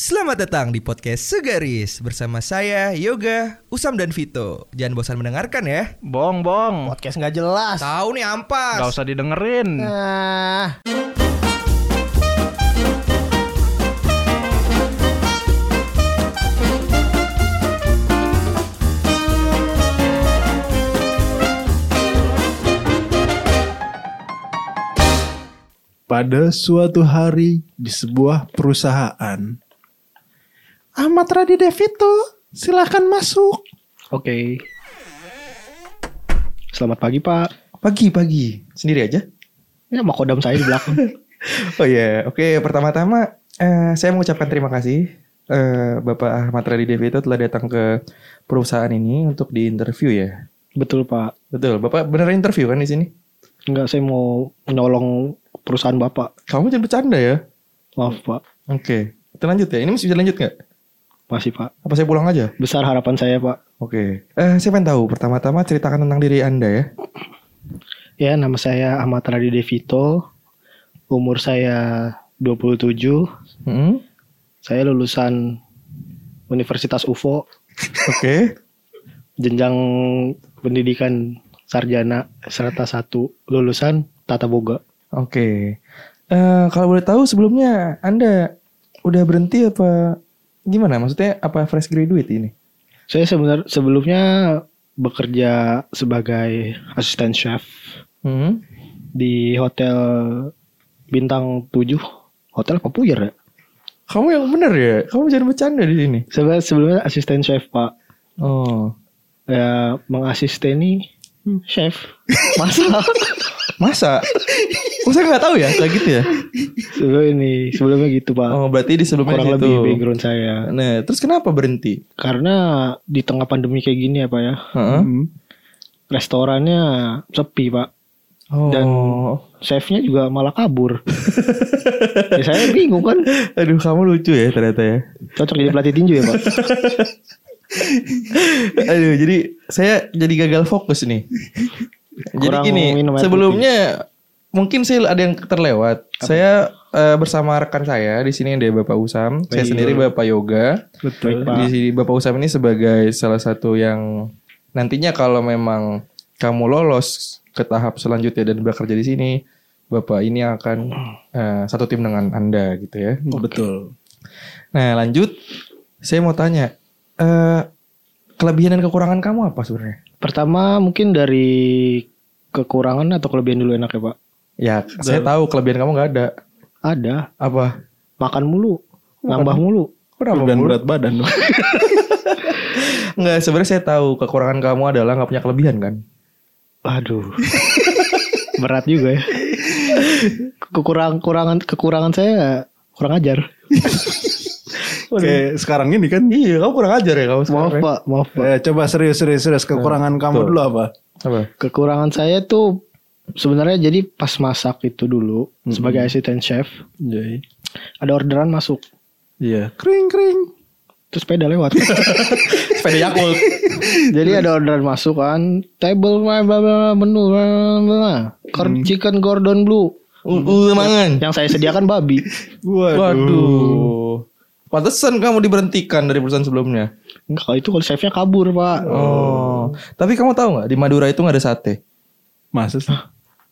Selamat datang di podcast Segaris bersama saya Yoga, Usam dan Vito. Jangan bosan mendengarkan ya. Bong, bong. Podcast nggak jelas. Tahu nih ampas. Gak usah didengerin. Nah, Pada suatu hari di sebuah perusahaan, Ahmad Radi Devito, silahkan masuk. Oke. Selamat pagi, Pak. Pagi pagi sendiri aja. Ya, mau kodam saya di belakang. Oh iya, oke. Pertama-tama eh, saya mengucapkan terima kasih eh, Bapak Ahmad Radi Devito telah datang ke perusahaan ini untuk diinterview ya. Betul, Pak. Betul, Bapak beneran interview kan di sini? Enggak, saya mau menolong perusahaan Bapak. Kamu jangan bercanda ya. Maaf, Pak. Oke, kita lanjut ya. Ini masih bisa lanjut nggak? Masih, Pak. Apa saya pulang aja? Besar harapan saya, Pak. Oke. Eh, saya pengen tahu pertama-tama ceritakan tentang diri anda ya. Ya, nama saya Ahmad Radi Devito. Umur saya 27. Hmm? Saya lulusan Universitas UFO. Oke. Jenjang pendidikan sarjana serta satu lulusan Tata Boga. Oke. Eh, kalau boleh tahu sebelumnya Anda udah berhenti apa gimana? Maksudnya apa fresh graduate ini? Saya sebenarnya sebelumnya bekerja sebagai asisten chef Hmm? di hotel bintang 7. Hotel apa puyer ya? Kamu yang bener ya? Kamu jangan bercanda di sini. Sebenarnya sebelumnya asisten chef, Pak. Oh. Ya, mengasisteni chef. Masa? Masa? Oh, saya nggak tahu ya kayak gitu ya. sebelum ini, sebelumnya gitu, Pak. Oh, berarti di sebelumnya Kurang gitu. lebih background saya. Nah, terus kenapa berhenti? Karena di tengah pandemi kayak gini ya, Pak ya. Heeh. Hmm. Restorannya sepi, Pak. Oh. Dan chefnya juga malah kabur. ya saya bingung kan. Aduh, kamu lucu ya ternyata ya. Cocok jadi pelatih tinju ya, Pak. Aduh, jadi saya jadi gagal fokus nih. Jadi gini, sebelumnya mungkin saya ada yang terlewat. Saya eh, bersama rekan saya di sini ada Bapak Usam, saya Baik. sendiri Bapak Yoga. Betul, Di sini Bapak Usam ini sebagai salah satu yang nantinya kalau memang kamu lolos ke tahap selanjutnya dan bekerja di sini, Bapak ini akan eh, satu tim dengan Anda gitu ya. Betul. Nah, lanjut saya mau tanya eh kelebihan dan kekurangan kamu apa sebenarnya? Pertama mungkin dari kekurangan atau kelebihan dulu enak ya, Pak? Ya, saya tahu kelebihan kamu nggak ada. Ada. Apa? Makan mulu. Nambah mulu. Kenapa? Dan berat badan dong. Nggak, sebenarnya saya tahu kekurangan kamu adalah nggak punya kelebihan kan? Aduh. Berat juga ya. Kekurangan kekurangan kekurangan saya kurang ajar. Kayak sekarang ini kan. Iya, kamu kurang ajar ya kamu Maaf, sekarang. Pak. Maaf, Pak. Eh, coba serius serius serius kekurangan kamu Tuh. dulu apa? Apa? Kekurangan saya tuh sebenarnya jadi pas masak itu dulu sebagai asisten chef Jadi. ada orderan masuk Iya. Kering kering. terus sepeda lewat. Sepeda Yakult. Jadi ada orderan masuk kan, table bla bla bla menu bla. Cor- chicken Gordon Blue. Uh, mangan. Yang saya sediakan babi. Waduh. Pantesan kamu diberhentikan dari perusahaan sebelumnya. Enggak, kalau itu kalau chefnya kabur, Pak. Oh. Tapi kamu tahu nggak di Madura itu nggak ada sate? Masa sih?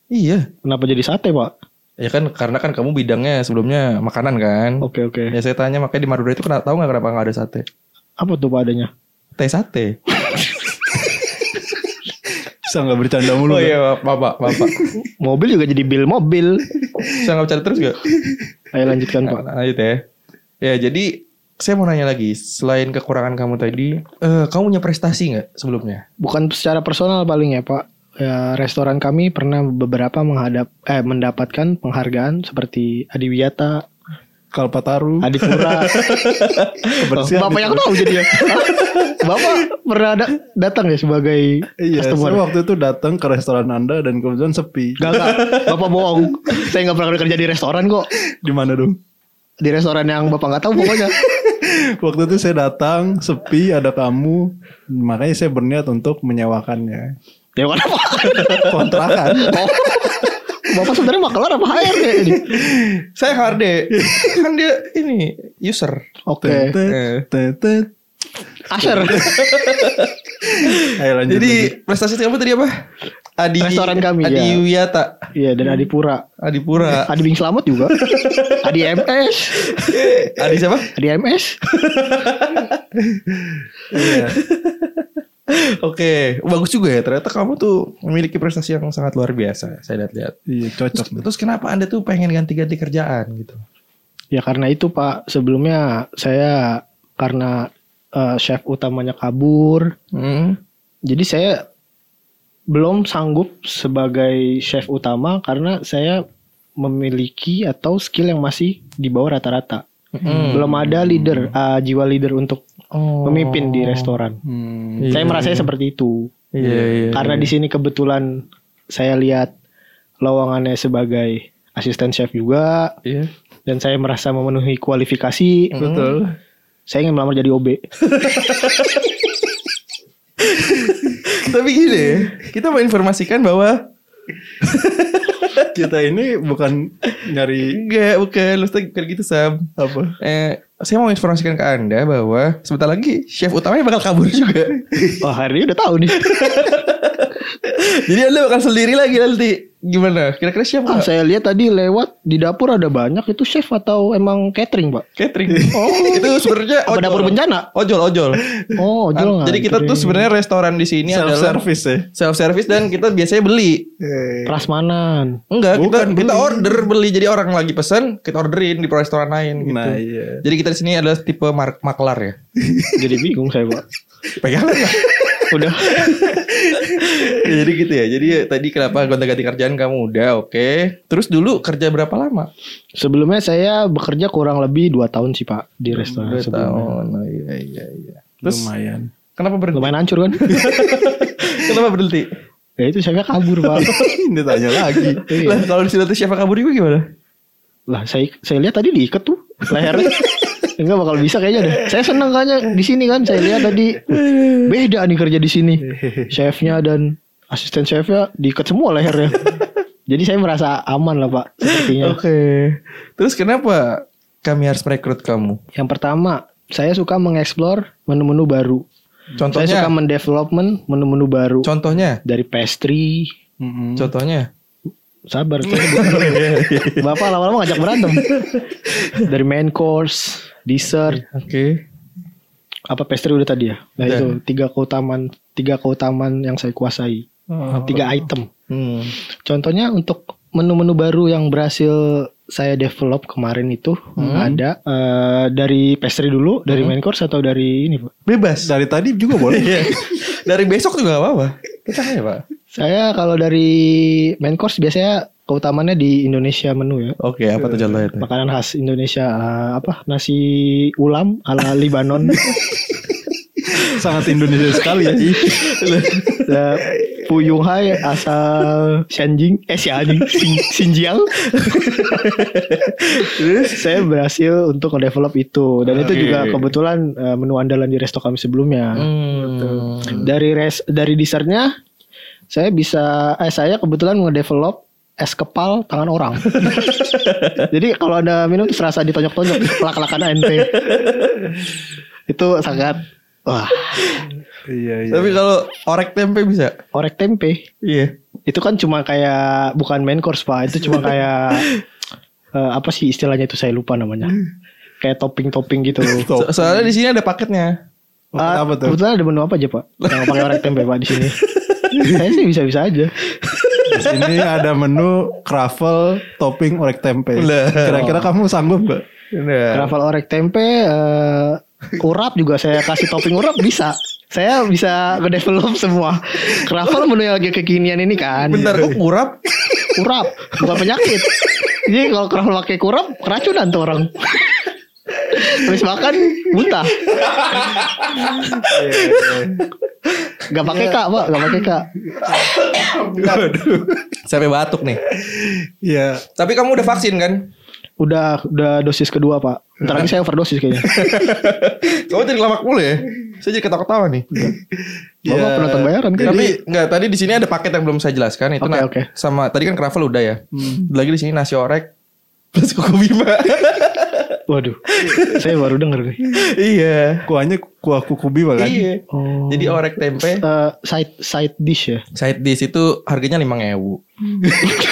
Iya. Kenapa jadi sate, Pak? Ya kan karena kan kamu bidangnya sebelumnya makanan kan. Oke, oke. Ya saya tanya makanya di Madura itu kenapa tahu nggak kenapa nggak ada sate? Apa tuh Pak adanya? Teh sate. Bisa nggak bercanda mulu? Oh iya bapak bapak. Mobil juga jadi bil mobil. Bisa nggak bercanda terus gak? Ayo lanjutkan, Pak. Nah, lanjut ya. Ya jadi saya mau nanya lagi. Selain kekurangan kamu tadi, eh, kamu punya prestasi nggak sebelumnya? Bukan secara personal paling ya, Pak. Ya, restoran kami pernah beberapa menghadap eh mendapatkan penghargaan seperti Adiwiyata, Kalpataru. Adipura. Kebersihan Bapak yang tahu jadi ya. Bapak pernah ada, datang ya sebagai Iya, saya customer. waktu itu datang ke restoran Anda dan kebetulan sepi. Gak, gak. Bapak bohong. Saya nggak pernah kerja di restoran kok. Di mana dong? Di restoran yang bapak nggak tahu pokoknya. Waktu itu saya datang, sepi, ada kamu. Makanya saya berniat untuk menyewakannya. Ya apa? Kontrakan. Oh, Bapak sebenarnya makelar apa HRD ini? Saya HRD. kan dia ini user. Oke. Tetet. Asher. Ayo lanjut. Jadi prestasi kamu tadi apa? Adi Restoran kami, Adi ya. Wiyata. Iya dan Adipura. Adipura. Adi Bing Selamat juga. Adi MS. Adi siapa? Adi MS. Iya. Oke, bagus juga ya. Ternyata kamu tuh memiliki prestasi yang sangat luar biasa. Saya lihat-lihat. Iya Terus, cocok. terus kenapa anda tuh pengen ganti-ganti kerjaan gitu? Ya karena itu Pak, sebelumnya saya karena eh, chef utamanya kabur, Hmm. jadi saya belum sanggup sebagai chef utama karena saya memiliki atau skill yang masih di bawah rata-rata. Hmm. Belum ada leader, eh, jiwa leader untuk Oh. memimpin di restoran. Hmm. Iya, saya merasa iya. seperti itu. Iya, iya. Karena iya. di sini kebetulan saya lihat lowongannya sebagai asisten chef juga Iya. dan saya merasa memenuhi kualifikasi. Betul. Saya ingin melamar jadi OB. Tapi gini, kita mau informasikan bahwa Kita ini bukan nyari enggak, bukan, lu kayak gitu Sam. apa? Eh, saya mau informasikan ke anda bahwa sebentar lagi chef utamanya bakal kabur juga. Wah hari ini udah tahu nih. Jadi anda bakal sendiri lagi nanti. Gimana? Kira-kira siapa? Ah, saya lihat tadi lewat di dapur ada banyak itu chef atau emang catering pak? Catering. Oh, itu sebenarnya Apa dapur bencana? Ojol, ojol. Oh, Kan, jual jadi kita tuh sebenarnya restoran di sini Self adalah service ya. self service dan kita biasanya beli. prasmanan. Enggak, kita Bukan kita beli. order beli. Jadi orang lagi pesen, kita orderin di restoran lain gitu. Nah iya. Jadi kita di sini adalah tipe mark maklar ya. jadi bingung saya pak. Pegangan lah. Udah. Ya, jadi gitu ya. Jadi tadi kenapa gonta-ganti kerjaan kamu udah oke. Terus dulu kerja berapa lama? Sebelumnya saya bekerja kurang lebih dua tahun sih pak di restoran Dua sebelumnya. tahun. Oh, iya iya iya. Terus Lumayan. kenapa berhenti? Lumayan hancur kan? kenapa berhenti? ya itu saya kabur pak. Ini tanya lagi. Iya. Lah kalau di situ siapa kabur juga gimana? Lah saya saya lihat tadi diikat tuh lehernya. Enggak bakal bisa kayaknya deh. Saya seneng kayaknya di sini kan. Saya lihat tadi beda nih kerja di sini. Chefnya dan asisten chefnya diikat semua lehernya. Jadi saya merasa aman lah pak. Sepertinya. Oke. Terus kenapa kami harus merekrut kamu? Yang pertama, saya suka mengeksplor menu-menu baru. Saya Contohnya? suka mendevelopment menu-menu baru. Contohnya? Dari pastry. Mm-mm. Contohnya? Sabar. saya. Bapak lama-lama ngajak berantem. Dari main course, dessert, Oke. apa pastry udah tadi ya. Nah Udah. itu tiga keutamaan tiga keutamaan yang saya kuasai. Tiga item. Hmm. Contohnya untuk menu-menu baru yang berhasil saya develop kemarin itu ada eh, dari pastry dulu, dari main course atau dari ini pak? Bebas. Dari tadi juga boleh. Iya. Dari besok juga gak apa-apa. Kita ya pak. Saya kalau dari main course biasanya keutamaannya di Indonesia menu ya. Oke, apa tuh contohnya tuh? Makanan khas Indonesia eh, apa nasi ulam ala Libanon. Sangat Indonesia sekali ya. Puyung Hai asal Shanjing eh Xianjing Xin- Xinjiang. saya berhasil untuk ngedevelop itu dan itu Oke. juga kebetulan eh, menu andalan di resto kami sebelumnya. Hmm. Dari res dari dessertnya saya bisa eh saya kebetulan ngedevelop es kepal tangan orang. Jadi kalau ada minum tuh serasa ditonjok-tonjok pelak-pelakan ente. itu sangat wah Iya iya. Tapi kalau orek tempe bisa? orek tempe. Iya. Itu kan cuma kayak bukan main course pak, itu cuma kayak eh, apa sih istilahnya itu saya lupa namanya. Kayak topping-topping gitu. So- soalnya di sini ada paketnya. Ah, apa tuh? Kebetulan ada menu apa aja pak? Yang pakai orek tempe pak di sini. saya sih bisa-bisa aja. Di sini ada menu kravel topping orek tempe. Kira-kira kamu sanggup gak? Nah. Kravel orek tempe, eh, urap juga saya kasih topping urap bisa. Saya bisa ngedevelop semua. Kravel menu yang lagi kekinian ini kan. Bentar, kok kurap? Urap, bukan penyakit. Jadi kalau kravel pakai kurap, keracunan tuh orang. Habis makan muntah. Gak pakai kak, pak, gak pakai kak. Sampai batuk nih. Iya. Tapi kamu udah vaksin kan? Udah, udah dosis kedua pak. Ntar lagi saya overdosis kayaknya. Kamu jadi lamak mulu ya? Saya jadi ketawa-ketawa nih. Bapak penonton bayaran kan? Tapi enggak tadi di sini ada paket yang belum saya jelaskan itu Oke, nah, oke. sama tadi kan kravel udah ya. Lagi di sini nasi orek plus kuku bima. Waduh. saya baru denger nih. iya. Kuahnya kuah kuku bima kan? Iya. Oh. Jadi orek tempe Eh, side side dish ya. side dish itu harganya lima ewu.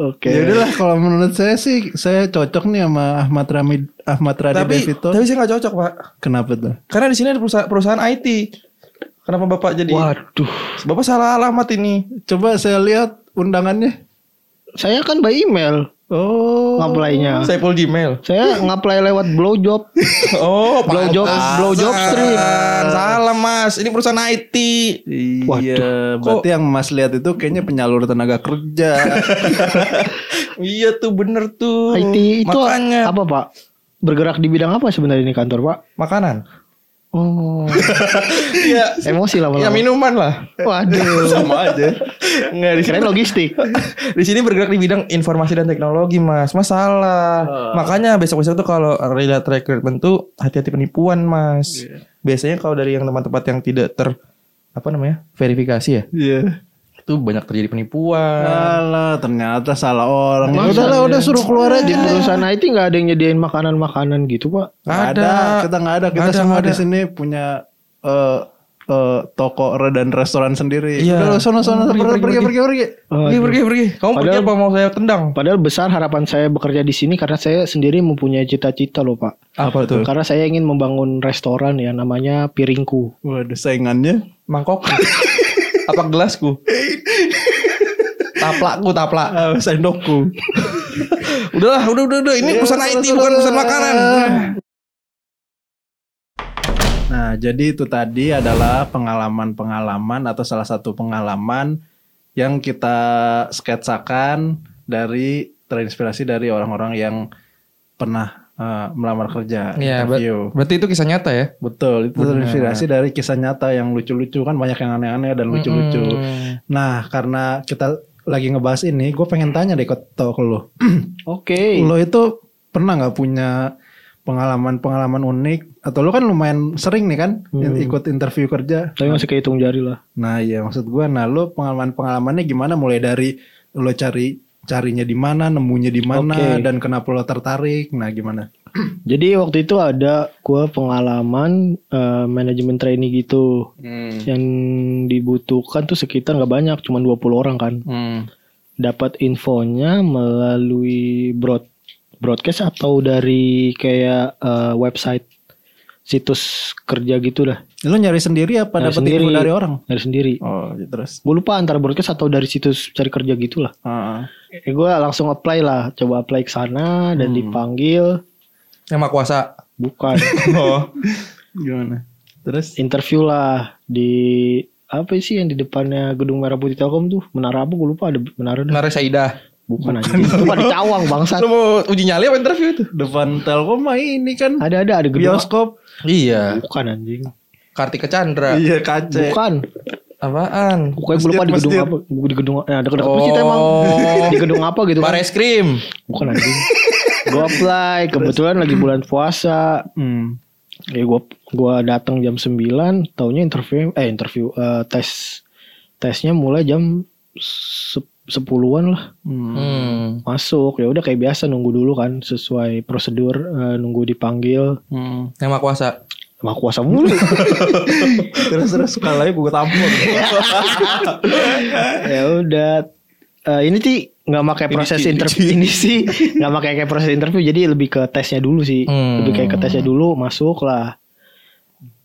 Oke. Ya udahlah kalau menurut saya sih saya cocok nih sama Ahmad Rami Ahmad Radi Tapi Devito. tapi saya nggak cocok pak. Kenapa tuh? Karena di sini ada perusahaan, perusahaan IT. Kenapa bapak jadi? Waduh. Bapak salah alamat ini. Coba saya lihat undangannya. Saya kan by email Oh. ngapply-nya. Saya full Gmail. Saya ngapply lewat blowjob. Oh, Blowjob- blowjob stream. Salah mas, ini perusahaan IT. Iya, berarti yang Mas lihat itu kayaknya penyalur tenaga kerja. iya tuh bener tuh. IT itu Makanya apa pak? Bergerak di bidang apa sebenarnya ini kantor pak? makanan. Oh. Iya. Emosi lah Ya minuman lah. Waduh. Sama aja. Enggak di sini logistik. di sini bergerak di bidang informasi dan teknologi, Mas. Mas salah. Makanya besok-besok tuh kalau relate recruitment tuh hati-hati penipuan, Mas. Biasanya kalau dari yang tempat-tempat yang tidak ter apa namanya? verifikasi ya. Iya. Itu banyak terjadi penipuan. Alah, ternyata salah orang. Ya Masa udahlah, iya? udah suruh keluar Di aja. perusahaan IT nggak ada yang nyediain makanan-makanan gitu pak? Nggak ada. kita nggak ada. Kita ada, semua di ada. sini punya eh eh, toko dan restoran sendiri. Iya. Udah, sono sono Pergi, pergi pergi, pergi pergi pergi. Pergi, pergi, pergi. Kamu pergi Padahal- apa mau saya tendang? Padahal besar harapan saya bekerja di sini karena saya sendiri mempunyai cita-cita loh pak. Apa tuh? Karena saya ingin membangun restoran ya namanya Piringku. Waduh, saingannya. Mangkok. apa gelasku? taplakku, taplak. Ah, sendokku. Udahlah, udah, udah, udah. Ini perusahaan IT bukan perusahaan makanan. Nah, jadi itu tadi adalah pengalaman-pengalaman atau salah satu pengalaman yang kita sketsakan dari terinspirasi dari orang-orang yang pernah eh, melamar kerja, Iya, ber- interview. berarti itu kisah nyata ya? Betul, itu terinspirasi dari kisah nyata yang lucu-lucu kan banyak yang aneh-aneh dan lucu-lucu. Nah, karena kita lagi ngebahas ini, gue pengen tanya deh ke ke lo. Oke. Lo itu pernah nggak punya pengalaman-pengalaman unik atau lo kan lumayan sering nih kan ikut interview kerja. Tapi masih kehitung jari lah. Nah, iya maksud gua nah lo pengalaman-pengalamannya gimana mulai dari lo cari carinya di mana, nemunya di mana Oke. dan kenapa lo tertarik? Nah, gimana? Jadi waktu itu ada gua pengalaman eh, manajemen trainee gitu. Hmm. Yang dibutuhkan tuh sekitar nggak banyak, cuma 20 orang kan. Hmm. Dapat infonya melalui broad broadcast atau dari kayak eh, website situs kerja gitu dah. Lo nyari sendiri apa Nyari dapat sendiri. info dari orang? Dari sendiri. Oh, gitu terus. Gue lupa antara broadcast atau dari situs cari kerja gitu lah. Ah, Eh, gue langsung apply lah, coba apply ke sana dan dipanggil. Yang mak kuasa. Bukan. Oh. gimana? Terus? interview lah di apa sih yang di depannya gedung merah putih telkom tuh menara apa gue lupa ada menara. Menara Saidah. bukan anjing itu mah di cawang bangsat Lu mau uji nyali apa interview itu? Depan Telkom mah ini kan ada ada ada gedung bioskop. Iya. bukan anjing Kartika Chandra. Iya, kace. bukan Apaan? pokoknya gue lupa di gedung masjid. apa di gedung ya dekat dekat masjid emang di gedung apa gitu kan Bares krim. bukan anjing gue apply kebetulan lagi bulan puasa Hmm. ya gue gua datang jam 9 taunya interview eh interview eh, tes tesnya mulai jam se- sepuluhan lah Hmm. Hmm. masuk ya udah kayak biasa nunggu dulu kan sesuai prosedur eh, nunggu dipanggil Hmm. Yang mak kuasa. Sama kuasa mulu terus terus kalanya gue tampol. ya udah. Eh, ini sih nggak pakai proses interview ini sih nggak pakai kayak proses interview jadi lebih ke tesnya dulu sih. Hmm. lebih kayak ke tesnya dulu masuk lah.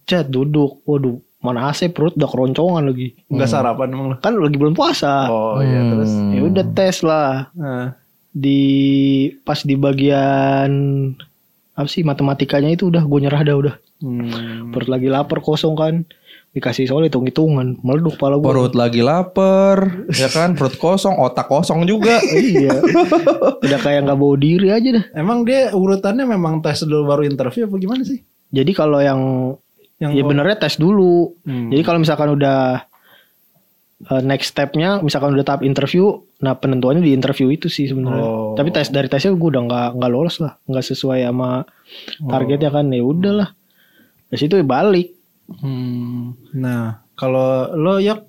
Chat duduk. Waduh mana AC perut udah keroncongan lagi. Enggak sarapan emang kan lagi belum puasa. Oh iya terus. ya udah tes lah. Nah, di pas di bagian apa sih matematikanya itu udah gue nyerah dah udah hmm. perut lagi lapar kosong kan dikasih soal hitung hitungan meleduk kepala gue Perut lagi lapar, ya kan? Perut kosong, otak kosong juga. iya udah kayak nggak bawa diri aja dah Emang dia urutannya memang tes dulu baru interview apa gimana sih? jadi kalau yang Yang ya benernya tes dulu Hmm. jadi kalau misalkan udah eh, next stepnya misalkan udah tahap interview, nah penentuannya di interview itu sih sebenarnya. Oh. Tapi tes dari tesnya gue udah nggak nggak lolos lah, nggak sesuai sama targetnya kan ya udahlah. Dari situ ya balik. Hmm. Nah, kalau lo Yok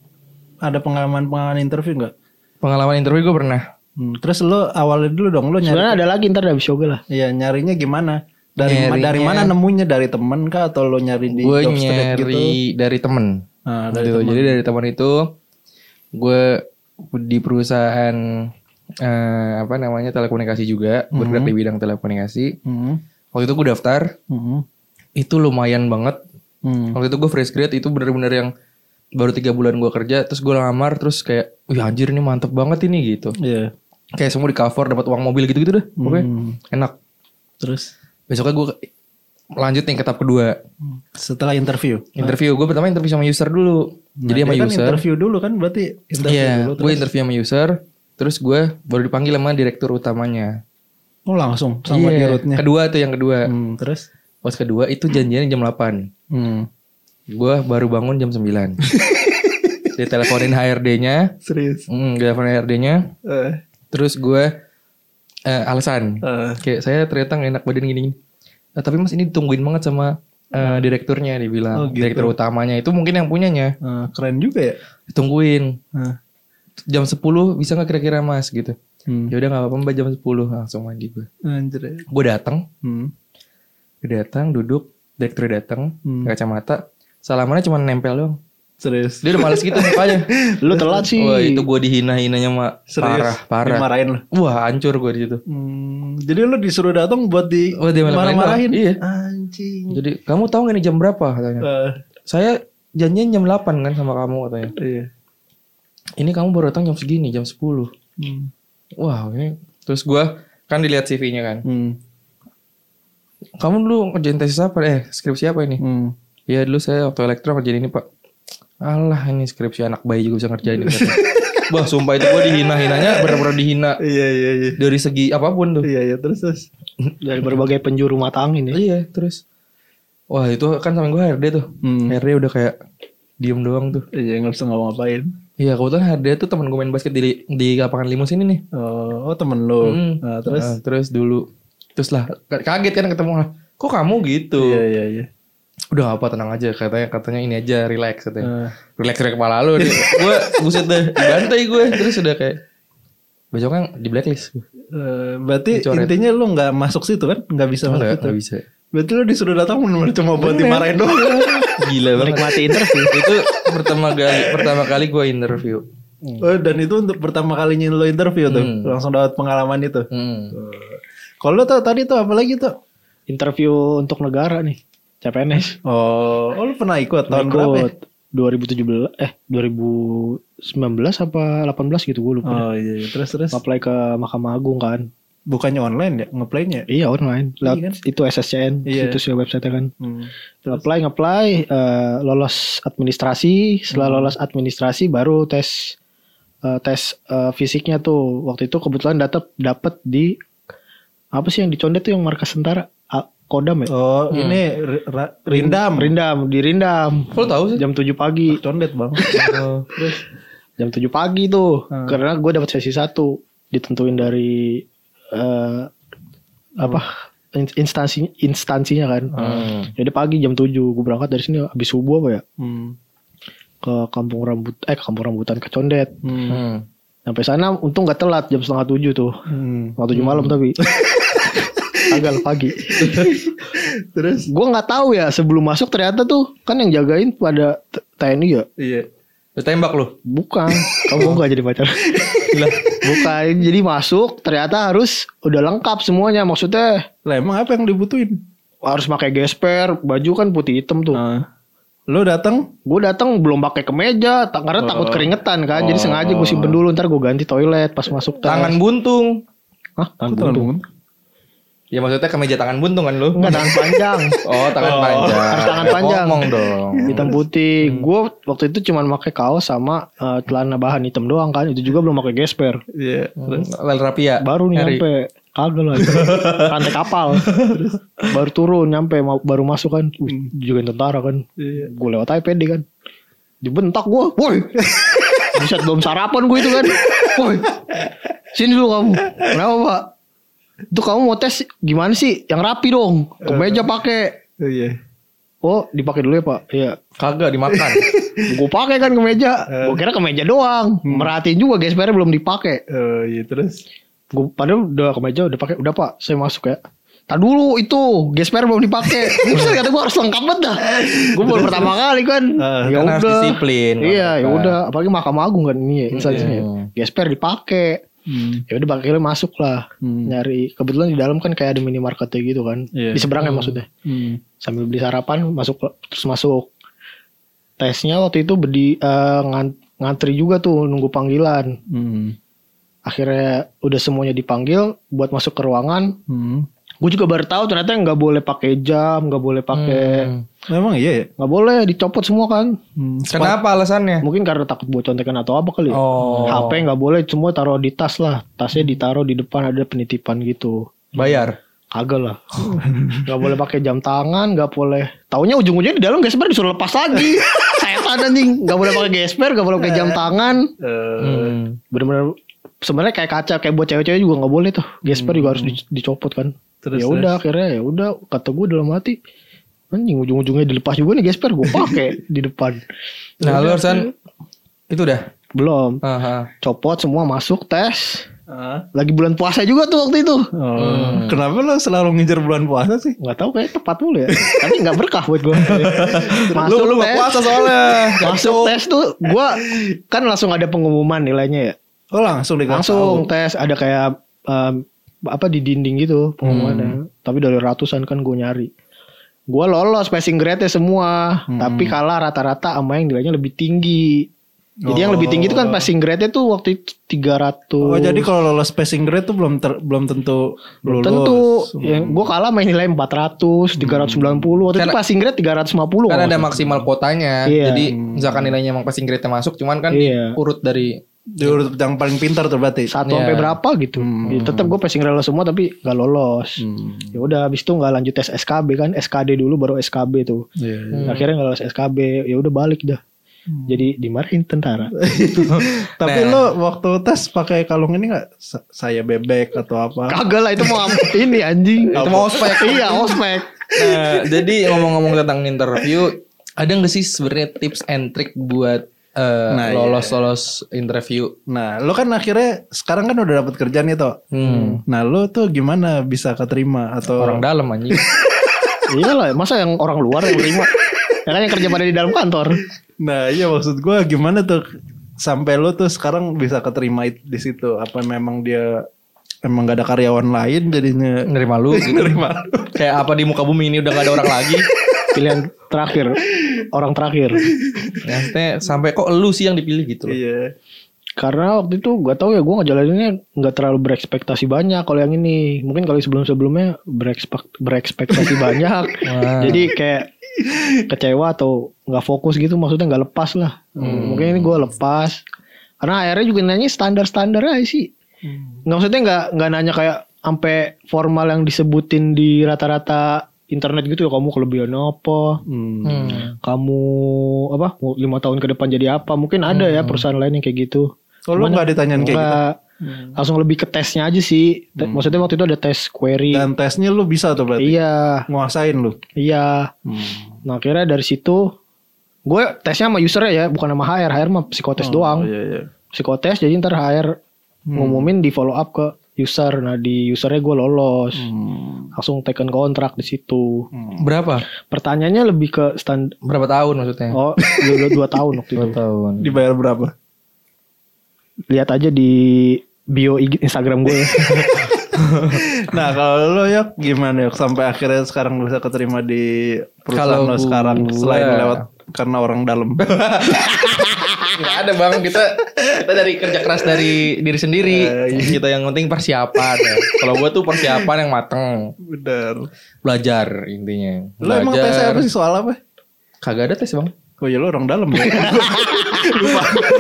ada pengalaman-pengalaman interview nggak? Pengalaman interview gue pernah. Hmm. Terus lo awalnya dulu dong lo nyari Sebenarnya ada lagi ntar habis yoga lah. Iya nyarinya gimana? Dari ma- Nyarinya- dari mana nemunya dari temen kah atau lo nyari di Gue gitu? nyari dari temen. Nah, dari Gitu. temen. Jadi dari teman itu gue di perusahaan eh, apa namanya telekomunikasi juga bergerak di bidang telekomunikasi. Hmm. Waktu itu gue daftar Hmm. itu lumayan banget. Hmm. Waktu itu gue fresh grade itu bener-bener yang baru tiga bulan gue kerja terus gue lamar terus kayak wih anjir ini mantep banget ini gitu Iya. kayak semua di cover dapat uang mobil gitu-gitu deh pokoknya Hmm. enak Terus besoknya gue lanjut nih ke tahap kedua setelah interview. interview gue pertama interview sama user dulu jadi sama kan user interview dulu kan berarti interview Iya, dulu. gue interview sama user, terus gue baru dipanggil sama direktur utamanya. Oh langsung sama Iya, dirutnya. Kedua tuh yang kedua. Hmm, terus? Pas kedua itu janjiannya jam 8. Hmm. Gue baru bangun jam 9. Diteleponin HRD-nya, Serius. hmm, diteleponin HRD-nya, Eh, terus gue eh, alasan. eh, Kayak saya ternyata gak enak badan gini. "Ah, tapi mas ini ditungguin banget sama eh, direkturnya dibilang. Oh, gitu. Direktur utamanya itu mungkin yang punyanya. eh, keren juga ya. Ditungguin. Eh, Jam 10 bisa nggak kira-kira mas gitu. hmm. Ya udah nggak apa-apa mbak jam 10 langsung mandi gue. Anjir. Gue datang, Hmm. gue datang duduk, direktur datang, Hmm. kacamata, salamannya cuma nempel doang. Serius. Dia udah males gitu mukanya. Lu telat sih. Wah itu gue dihina-hinanya mak Serius. parah parah. Dimarahin lo. Wah hancur gue di situ. Hmm, jadi lo disuruh datang buat di Oh, marah-marahin. Iya. Anjing. Jadi kamu tahu gak nih jam berapa katanya? Eh, Saya janjian jam 8 kan sama kamu katanya. iya. Ini kamu baru datang jam segini jam 10. Hmm. Wah ini terus gue kan dilihat CV-nya kan. Hmm. Kamu dulu ngerjain tesis apa? Eh skripsi apa ini? Hmm. Iya dulu saya waktu elektro ngerjain ini pak. Alah ini skripsi anak bayi juga bisa ngerjain. Wah sumpah itu gue dihina-hinanya bener-bener dihina Iya iya iya. dari segi apa pun tuh. Iya iya terus terus. Dari berbagai penjuru mata angin ya. Iya terus. Wah itu kan sama gue HRD tuh. Hmm. HRD udah kayak diem doang tuh. Iya nggak bisa ngapa-ngapain. Iya kebetulan HRD tuh temen gue main basket di di lapangan limus ini nih. Oh, oh temen lo. Hmm. Nah, terus. Nah, terus dulu. Terus lah kaget kan ketemu lah. Kok kamu gitu? Iya iya iya. Udah apa tenang aja katanya katanya ini aja relax katanya. Eh, relax dari kepala lu nih. gue buset deh dibantai gue terus udah kayak besoknya di blacklist eh, berarti Dicoret. intinya lu nggak masuk situ kan? Nggak bisa masuk situ. enggak bisa. Berarti lu disuruh datang cuma buat dimarahin doang. Gila banget. Menikmati interview. itu pertama kali pertama kali gue interview. Oh, dan itu untuk pertama kalinya lo interview tuh, Hmm. langsung dapat pengalaman itu. Hmm. Kalau tuh tadi tuh apa lagi tuh? Interview untuk negara nih. CPNS. Oh, oh lo pernah ikut tahun berapa? ya? Ikut 2017 eh 2019 apa 18 gitu gue lupa. Oh iya, iya. terus terus. Apply ke Mahkamah Agung kan. Bukannya online ya, ngeplaynya? Iya online. Lewat Iya kan? itu SSCN Iya. situs ya website kan. Hmm. Apply ngeplay eh, lolos administrasi, setelah Hmm. lolos administrasi baru tes eh, tes eh, fisiknya tuh. Waktu itu kebetulan dapat dapat di apa sih yang dicondet tuh yang markas tentara? Kodam ya? Oh, ini ri- ra- rindam. Rindam, di Rindam. Lo tau sih? Jam 7 pagi. Condet bang. Oh. Jam 7 pagi tuh. Hmm. Karena gue dapat sesi satu ditentuin dari eh, apa? in- instansi instansinya kan. Hmm. Jadi pagi jam 7 gue berangkat dari sini habis subuh apa ya? Hmm. Ke kampung rambut eh ke kampung rambutan ke Condet. Hmm. Hmm. Sampai sana untung gak telat jam setengah tujuh tuh. Hmm. Setengah tujuh malam tapi. Agak pagi. Terus? Gue nggak tahu ya sebelum masuk ternyata tuh kan yang jagain pada TNI ya. Iya. Tembak lo. Bukan. Kamu nggak jadi pacar. Bukan. Jadi masuk ternyata harus udah lengkap semuanya. Maksudnya Lah emang apa yang dibutuhin? harus pakai gesper, baju kan putih hitam tuh. Nah, lo datang? Gue datang belum pakai kemeja, tak- karena takut keringetan kan. Jadi sengaja gue simpen dulu ntar gue ganti toilet pas masuk tes. Tangan buntung. Hah? Tangan buntung. buntung? Ya maksudnya kemeja tangan buntung kan lo? Enggak tangan panjang. Oh tangan panjang. Harus tangan panjang. Ngomong dong. hitam putih. Gue waktu itu cuma pakai kaos sama eh, celana bahan hitam doang kan. Itu juga belum pakai gesper. Iya. Terus Lel Rapia. Baru nih nyampe kagak lah rantai kapal baru turun nyampe baru masuk kan Wih, juga tentara kan Iya. gue lewat aja pede kan dibentak gue woi Buset belum sarapan gue itu kan. Woi. Sini dulu kamu. Kenapa, Pak? Itu kamu mau tes gimana sih? Yang rapi dong. Kemeja pakai. Oh, iya. Oh, dipakai dulu ya, Pak. Iya. Kagak dimakan. Gue pakai kan kemeja. Gue kira kemeja doang. Merhatiin juga gespernya belum dipakai. Oh, iya terus. Gue padahal udah kemeja udah pakai. Udah, Pak. Saya masuk ya. Tak dulu itu gesper belum dipakai. Buset kata gue harus lengkap banget dah. Gue baru pertama kali kan. Ah, ya harus udah. disiplin, Iya, ya udah. Apalagi Mahkamah Agung kan ini ya instansinya. Hmm. Gesper dipakai. Hmm. Ya udah akhirnya masuk lah. Hmm. Nyari kebetulan di dalam kan kayak ada minimarketnya gitu kan. Iya. Di seberangnya maksudnya. Hmm. Sambil beli sarapan masuk terus masuk. Tesnya waktu itu berdi eh, ngan- ngantri juga tuh nunggu panggilan. Hmm. Akhirnya udah semuanya dipanggil buat masuk ke ruangan. Hmm. Gue juga baru tahu ternyata nggak boleh pakai jam, nggak boleh pakai, Hmm. Memang iya ya. nggak boleh dicopot semua kan. Hmm. Kenapa alasannya? Mungkin karena takut buat contekan atau apa kali. ya. Oh. HP nggak boleh semua taruh di tas lah. Tasnya ditaruh di depan ada penitipan gitu. Bayar. Kagak lah. Gak boleh pakai jam tangan, gak boleh. Taunya ujung-ujungnya di dalam gesper disuruh lepas lagi. Setan anjing. Gak boleh pakai gesper, gak boleh pakai jam tangan. Eh, Hmm. Bener-bener sebenarnya kayak kaca kayak buat cewek-cewek juga nggak boleh tuh. Gesper juga harus di- dicopot kan. Terus, ya udah akhirnya ya udah kata gue dalam hati anjing ujung-ujungnya dilepas juga nih gesper gue pakai di depan. Nah, lu Arsan itu dah. Belum. Aha. Copot semua masuk tes. ah. Lagi bulan puasa juga tuh waktu itu. Oh. Kenapa lo selalu ngejar bulan puasa sih? Nggak tahu kayak tepat mulu ya. Tapi nggak berkah buat gue. Lu lu gak puasa soalnya. Masuk tes tuh gua kan langsung ada pengumuman nilainya ya. Oh langsung dikasih Langsung tahu. tes ada kayak em, apa di dinding gitu pengumumannya. Tapi dari ratusan kan gue nyari. Gua lolos passing grade semua, tapi kalah rata-rata sama yang nilainya lebih tinggi. Jadi yang lebih tinggi itu kan passing grade tuh waktu itu 300. Oh jadi kalau lolos passing grade tuh belum ter- belum tentu Belum lulus. tentu. Yang gue kalah main nilai 400, 390. Waktu itu Kan- passing grade 350. Kan ada maksimal kuotanya. Iya. Jadi misalkan nilainya emang passing grade masuk, cuman kan Iya. diurut dari Diurut yang paling pintar tuh berarti. satu Iya. sampai berapa gitu. Ya, tetap gue passing grade semua tapi gak lolos. Hmm. Ya udah habis itu nggak lanjut tes SKB kan, SKD dulu baru SKB tuh. Iya, iya. Akhirnya nggak lolos SKB, ya udah balik dah. Jadi dimarahin tentara. Tapi Nah. lo waktu tes pakai kalung ini nggak Sa- saya bebek atau apa? Kagak lah itu mau ini anjing. itu mau ospek. iya ospek. Nah, jadi ngomong-ngomong tentang interview, ada nggak sih sebenarnya tips and trick buat eh, Nah, iya. lolos-lolos interview? Nah, lo kan akhirnya sekarang kan udah dapat kerjaan nih toh. Hmm. Nah, lo tuh gimana bisa keterima atau Orang dalam anjing. iya lah, masa yang orang luar yang terima? Ya kan yang kerja pada di dalam kantor. Nah, iya maksud gua gimana tuh sampai lo tuh sekarang bisa keterima di situ? Apa memang dia emang gak ada karyawan lain jadinya Nerima lu gitu. nerima? Kayak apa di muka bumi ini udah gak ada orang lagi. Pilihan terakhir, orang terakhir. Ya, maksudnya sampai kok lu sih yang dipilih gitu. loh. Iya. Karena waktu itu gak tahu ya gue ngejalaninnya nggak terlalu berekspektasi banyak kalau yang ini. Mungkin kalau sebelum sebelumnya berekspek berekspektasi banyak. Jadi kayak kecewa atau nggak fokus gitu maksudnya nggak lepas lah. Mungkin ini gue lepas. Karena akhirnya juga nanya standar-standar aja sih. Nggak maksudnya nggak nggak nanya kayak sampai formal yang disebutin di rata-rata internet gitu ya kamu kelebihan apa Hmm. Hmm. kamu apa mau lima tahun ke depan jadi apa mungkin ada ya perusahaan lain yang kayak gitu Oh, lo nggak ditanyain kayak gitu? Enggak. Langsung lebih ke tesnya aja sih. Te- Maksudnya waktu itu ada tes query. Dan tesnya lo bisa tuh berarti? Iya, Nguasain lo? iya. Nah akhirnya dari situ gue tesnya sama usernya ya, bukan sama HR. HR mah psikotes doang. Oh, iya, iya. Psikotes jadi ntar HR ngumumin di follow up ke user. Nah di usernya gue lolos. Hmm. Langsung taken kontrak di situ. Berapa? Pertanyaannya lebih ke stand. Berapa tahun maksudnya? Oh, dua, dua tahun waktu itu. Dua tahun. Dibayar berapa? Lihat aja di bio Instagram gue. Nah kalau lo ya gimana ya sampai akhirnya sekarang bisa keterima di perusahaan Kalau lo sekarang selain lewat karena orang dalam. Gak ada bang kita kita dari kerja keras dari diri sendiri. Kita yang penting persiapan. ya. Kalau gue tuh persiapan yang mateng. Benar. Belajar intinya. Lo emang tesnya apa sih soal apa? Kagak ada tes bang. Oh ya lo orang dalam ya.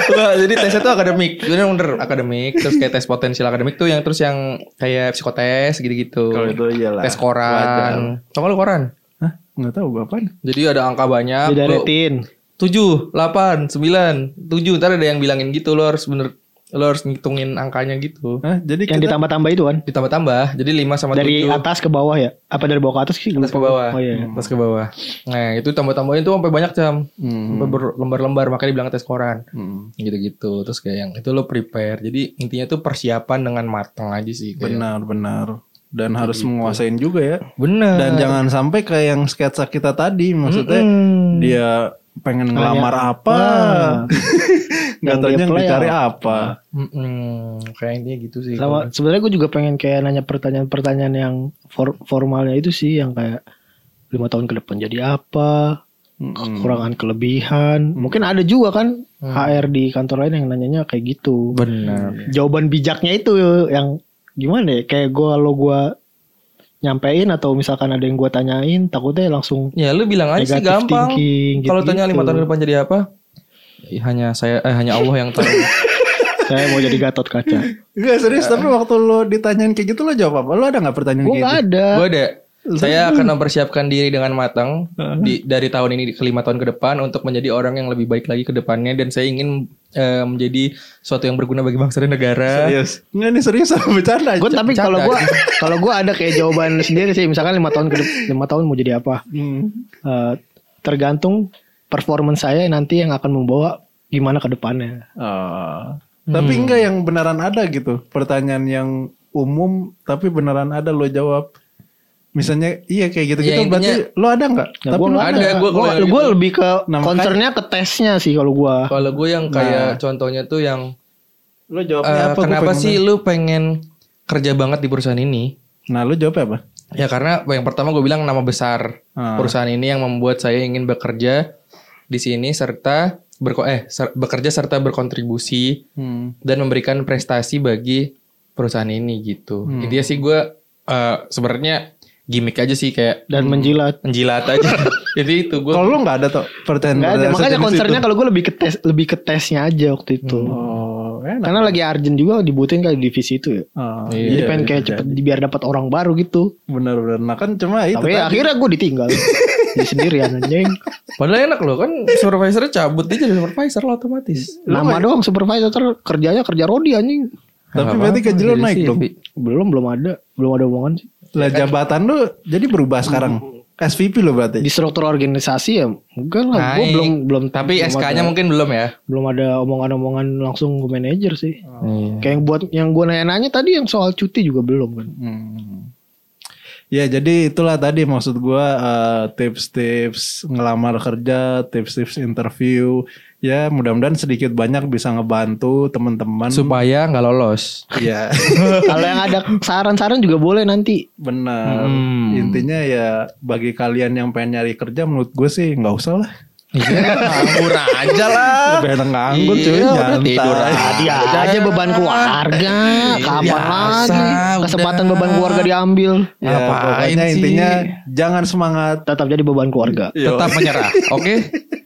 Nggak, jadi tesnya tuh akademik. Bener bener akademik. Terus kayak tes potensial akademik tuh yang terus yang kayak psikotes gitu-gitu. Kalau itu iyalah. Tes koran. Tau lu koran? Hah? Nggak tahu gue apaan. Jadi ada angka banyak. Didaretin. Tujuh, delapan, sembilan, tujuh. Ntar ada yang bilangin gitu lo harus bener lo harus ngitungin angkanya gitu. Hah, jadi Yang kita ditambah-tambah itu kan. Ditambah-tambah. Jadi lima sama Dari tujuh. atas ke bawah ya? Apa dari bawah ke atas sih? atas ke bawah. Oh iya. Atas ke bawah. Nah, itu tambah-tambahin tuh sampai banyak jam. Hmm. Sampai berlembar-lembar makanya dibilang tes koran. Hmm. Gitu-gitu. Terus kayak yang itu lo prepare. Jadi intinya tuh persiapan dengan matang aja sih. kayak. benar benar dan harus menguasain juga ya Bener. dan jangan sampai kayak yang sketsa kita tadi maksudnya Mm-mm. dia pengen ngelamar apa nggak taunya play dicari apa. apa Mm-mm. Kayak gitu sih. Sama sebenarnya gue juga pengen kayak nanya pertanyaan-pertanyaan yang for- formalnya itu sih yang kayak lima tahun ke depan jadi apa, kekurangan kelebihan. Mungkin ada juga kan HR di kantor lain yang nanyanya kayak gitu. Bener. Jawaban bijaknya itu yang gimana ya? Kayak gue kalau gue nyampein atau misalkan ada yang gue tanyain takutnya langsung Ya lu bilang aja sih gampang. thinking, Kalau gitu-gitu. tanya lima tahun ke depan jadi apa? Ya, hanya saya eh, hanya Allah yang tahu. saya mau jadi Gatot Kaca. Enggak serius tapi waktu lo ditanyain kayak gitu lo jawab apa? Lo ada nggak pertanyaan Gue gitu? ada. Gue ada. Saya akan mempersiapkan diri dengan matang di, dari tahun ini ke lima tahun ke depan untuk menjadi orang yang lebih baik lagi ke depannya dan saya ingin eh, menjadi suatu yang berguna bagi bangsa dan negara. Serius? Enggak nih serius sama bercanda. Gue tapi kalau gue kalau gue ada kayak jawaban sendiri sih. Misalkan lima tahun ke lima tahun mau jadi apa? Hmm. Eh, tergantung performance saya nanti yang akan membawa gimana ke depannya. Oh. Tapi enggak yang beneran ada gitu. Pertanyaan yang umum tapi beneran ada lo jawab. Misalnya iya kayak gitu-gitu Ya, berarti lo ada nggak? Nah, tapi gue lo ada, ada. gua Gue kalau gue gitu. lebih ke Nah, concernnya ke tesnya sih kalau gue. Kalau gue yang kayak contohnya tuh yang lo jawabnya apa? Gua kenapa sih lu pengen kerja banget di perusahaan ini? Nah lo jawabnya apa? Ya karena yang pertama gue bilang nama besar Ah. perusahaan ini yang membuat saya ingin bekerja di sini serta berko eh ser- bekerja serta berkontribusi Hmm. dan memberikan prestasi bagi perusahaan ini gitu. Intinya sih gue eh, sebenarnya gimmick aja sih kayak Dan menjilat. menjilat aja. Jadi itu gue Kalau lo nggak ada tuh pertanyaan Nggak ada. Makanya itu? kalau gue lebih ke tes lebih ke tesnya aja waktu itu. Oh, enak. Karena lagi urgent juga dibutuhin kayak di divisi itu ya. Oh, Iya, Jadi pengen kayak iya, cepet biar dapat orang baru gitu. Bener-bener. Nah kan cuma itu Tapi tadi. akhirnya gue ditinggal. Jadi sendirian anjing. padahal enak loh kan supervisornya cabut dia jadi supervisor lah otomatis. Nama doang supervisor ter kerjanya kerja rodi anjing. Tapi berarti gaji lo naik. Bi. Belum belum ada, belum ada omongan sih. Lah jabatan lo jadi berubah sekarang. SVP lo berarti. Di struktur organisasi ya enggak lah. Gue belum belum Tapi SK-nya mungkin belum ya. belum ada omongan-omongan langsung ke manajer sih. Iya. Kayak yang buat yang gue nanya-nanya tadi yang soal cuti juga belum kan. Hmm. Ya jadi itulah tadi maksud gua eh, tips-tips ngelamar kerja, tips-tips interview. Ya mudah-mudahan sedikit banyak bisa ngebantu teman-teman. Supaya nggak lolos. Ya Kalau yang ada saran-saran juga boleh nanti. benar. Hmm. Intinya ya bagi kalian yang pengen nyari kerja menurut gue sih nggak usah lah. Iya, nganggur aja lah. Lebih enak nganggur cuy, Iya, udah tidur aja. Tadi aja beban keluarga. Kapan biasa, lagi kesempatan udah. beban keluarga diambil. Ya, Ngapain pokoknya sih? intinya jangan semangat. Tetap jadi beban keluarga. Tetap menyerah. Oke.